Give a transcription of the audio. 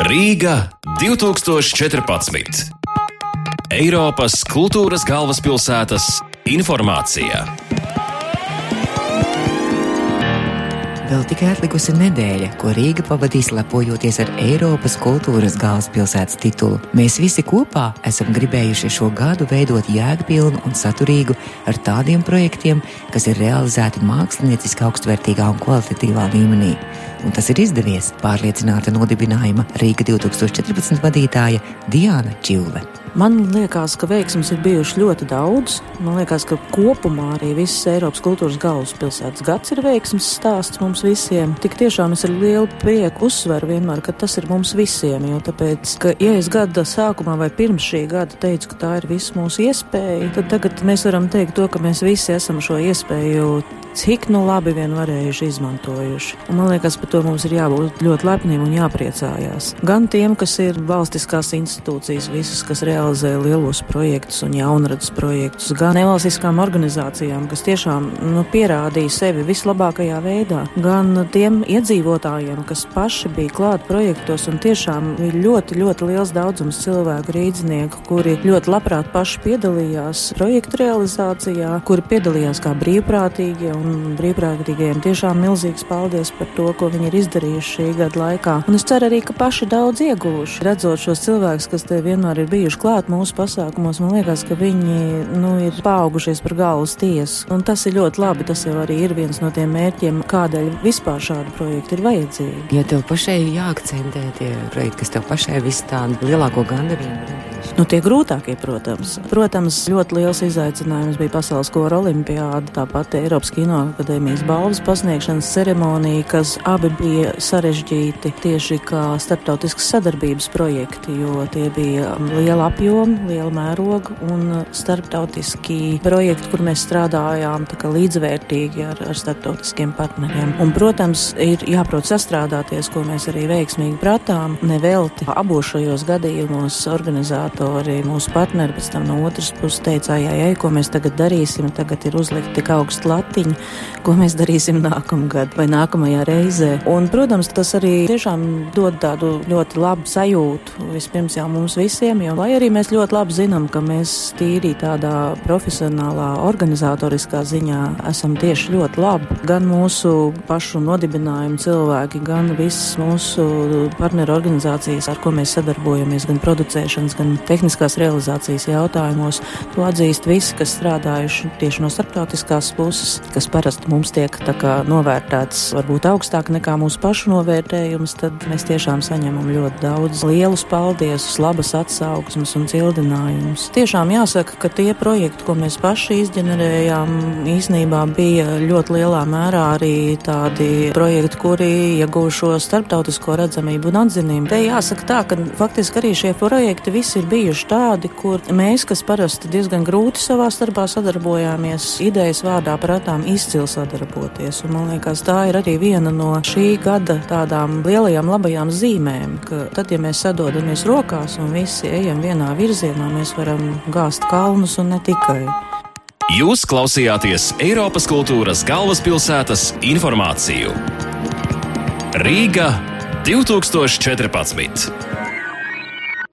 Rīga 2014. Eiropas kultūras galvaspilsētas informācija. Vēl tikai atlikusi nedēļa, ko Rīga pavadīs lepojoties ar Eiropas kultūras galvaspilsētas titulu. Mēs visi kopā esam gribējuši šo gadu veidot jēgpilnu un saturīgu ar tādiem projektiem, kas ir realizēti mākslinieciski augstvērtīgā un kvalitatīvā līmenī. Un tas ir izdevies, pārliecināta nodibinājuma Rīga 2014 vadītāja Diana Čilve. Man liekas, ka veiksmes ir bijušas ļoti daudz. Man liekas, ka kopumā arī viss Eiropas kultūras galvaspilsētas gads ir veiksmes stāsts mums visiem. Tik tiešām es ar lielu prieku uzsveru vienmēr, ka tas ir mums visiem. Jo tāpēc, ka ja es gada sākumā vai pirms šī gada teicu, ka tā ir visa mūsu iespēja, tad tagad mēs varam teikt to, ka mēs visi esam šo iespēju cik nu labi vien varējuši izmantojuši. Un man liekas, par to mums ir jābūt ļoti lepniem un jāpriecājās. Gan tiem, kas ir valstiskās institūcijas, visas, kas realizē lielos projektus un jaunradas projektus, gan nevalstiskām organizācijām, kas tiešām nu, pierādīja sevi vislabākajā veidā, gan tiem iedzīvotājiem, kas paši bija klāt projektos un tiešām ir ļoti, ļoti liels daudzums cilvēku rīdzinieku, kuri ļoti labprāt paši piedalījās projektu realizācijā, kuri piedalījās kā brīvprātīgie un brīvprātīgajiem tiešām milzīgs paldies par to, ko viņi ir izdarījuši šī gada laikā. Un es ceru arī, ka paši daudz ieguvuši. Redzot šos cilvēkus, kas te vienmēr ir bijuši klāt mūsu pasākumos, man liekas, ka viņi nu, ir paaugušies par galvas tiesu. Un tas ir ļoti labi. Tas jau arī ir viens no tiem mērķiem, kādēļ vispār šādi projekti ir vajadzīgi. Ja tev pašai jāakcentē tie projekti, kas tev pašai visu tādu lielāko gandarījumu Nu, tie grūtākie, protams. Protams, ļoti liels izaicinājums bija Pasaules kora olimpiāda, tāpat Eiropas Kino akadēmijas balvas pasniegšanas ceremonija, kas abi bija sarežģīti tieši kā starptautiskas sadarbības projekti, jo tie bija liela apjoma, liela mēroga un starptautiski projekti, kur mēs strādājām līdzvērtīgi ar, ar starptautiskiem partneriem. Un, protams, ir jāprot sastrādāties, ko mēs arī veiksmīgi pratām, nevelti abos šajos gadījumos organizēt organizatori, mūsu partneri pēc tam no otras puses teica, jā, jā, ko mēs tagad darīsim, tagad ir uzlikt tik augstu latiņu, ko mēs darīsim nākamgad vai nākamajā reizē. Un, protams, tas arī tiešām dod tādu ļoti labu sajūtu vispirms jau mums visiem, jo lai arī mēs ļoti labi zinām, ka mēs tīri tādā profesionālā, organizatoriskā ziņā esam tieši ļoti labi. Gan mūsu pašu nodibinājumu cilvēki, gan visas mūsu partneru organizācijas, ar ko mēs sadarbojamies, gan producēšanas, gan tehniskās realizācijas jautājumos. To atzīst visi, kas strādājuši tieši no starptautiskās puses, kas parasti mums tiek novērtēts varbūt augstāk nekā mūsu pašu novērtējums, tad mēs tiešām saņemam ļoti daudz lielus paldies, labas atsauksmes un cildinājumus. Tiešām jāsaka, ka tie projekti, ko mēs paši izģenerējām, īsnībā bija ļoti lielā mērā arī tādi projekti, kuri ieguvušo starptautisko redzamību un atzinību. Te jāsaka tā, ka faktiski arī šie projekti visi ir bijuši tādi, kur mēs, kas parasti diezgan grūti savā starpā sadarbojāmies, idejas vārdā prātām izcili sadarboties. Un, man liekas, tā ir arī viena no šī gada tādām lielajām labajām zīmēm, ka tad, ja mēs sadodamies rokās un visi ejam vienā virzienā, mēs varam gāzt kalnus un ne tikai. Jūs klausījāties Eiropas kultūras galvaspilsētas informāciju. Rīga 2014.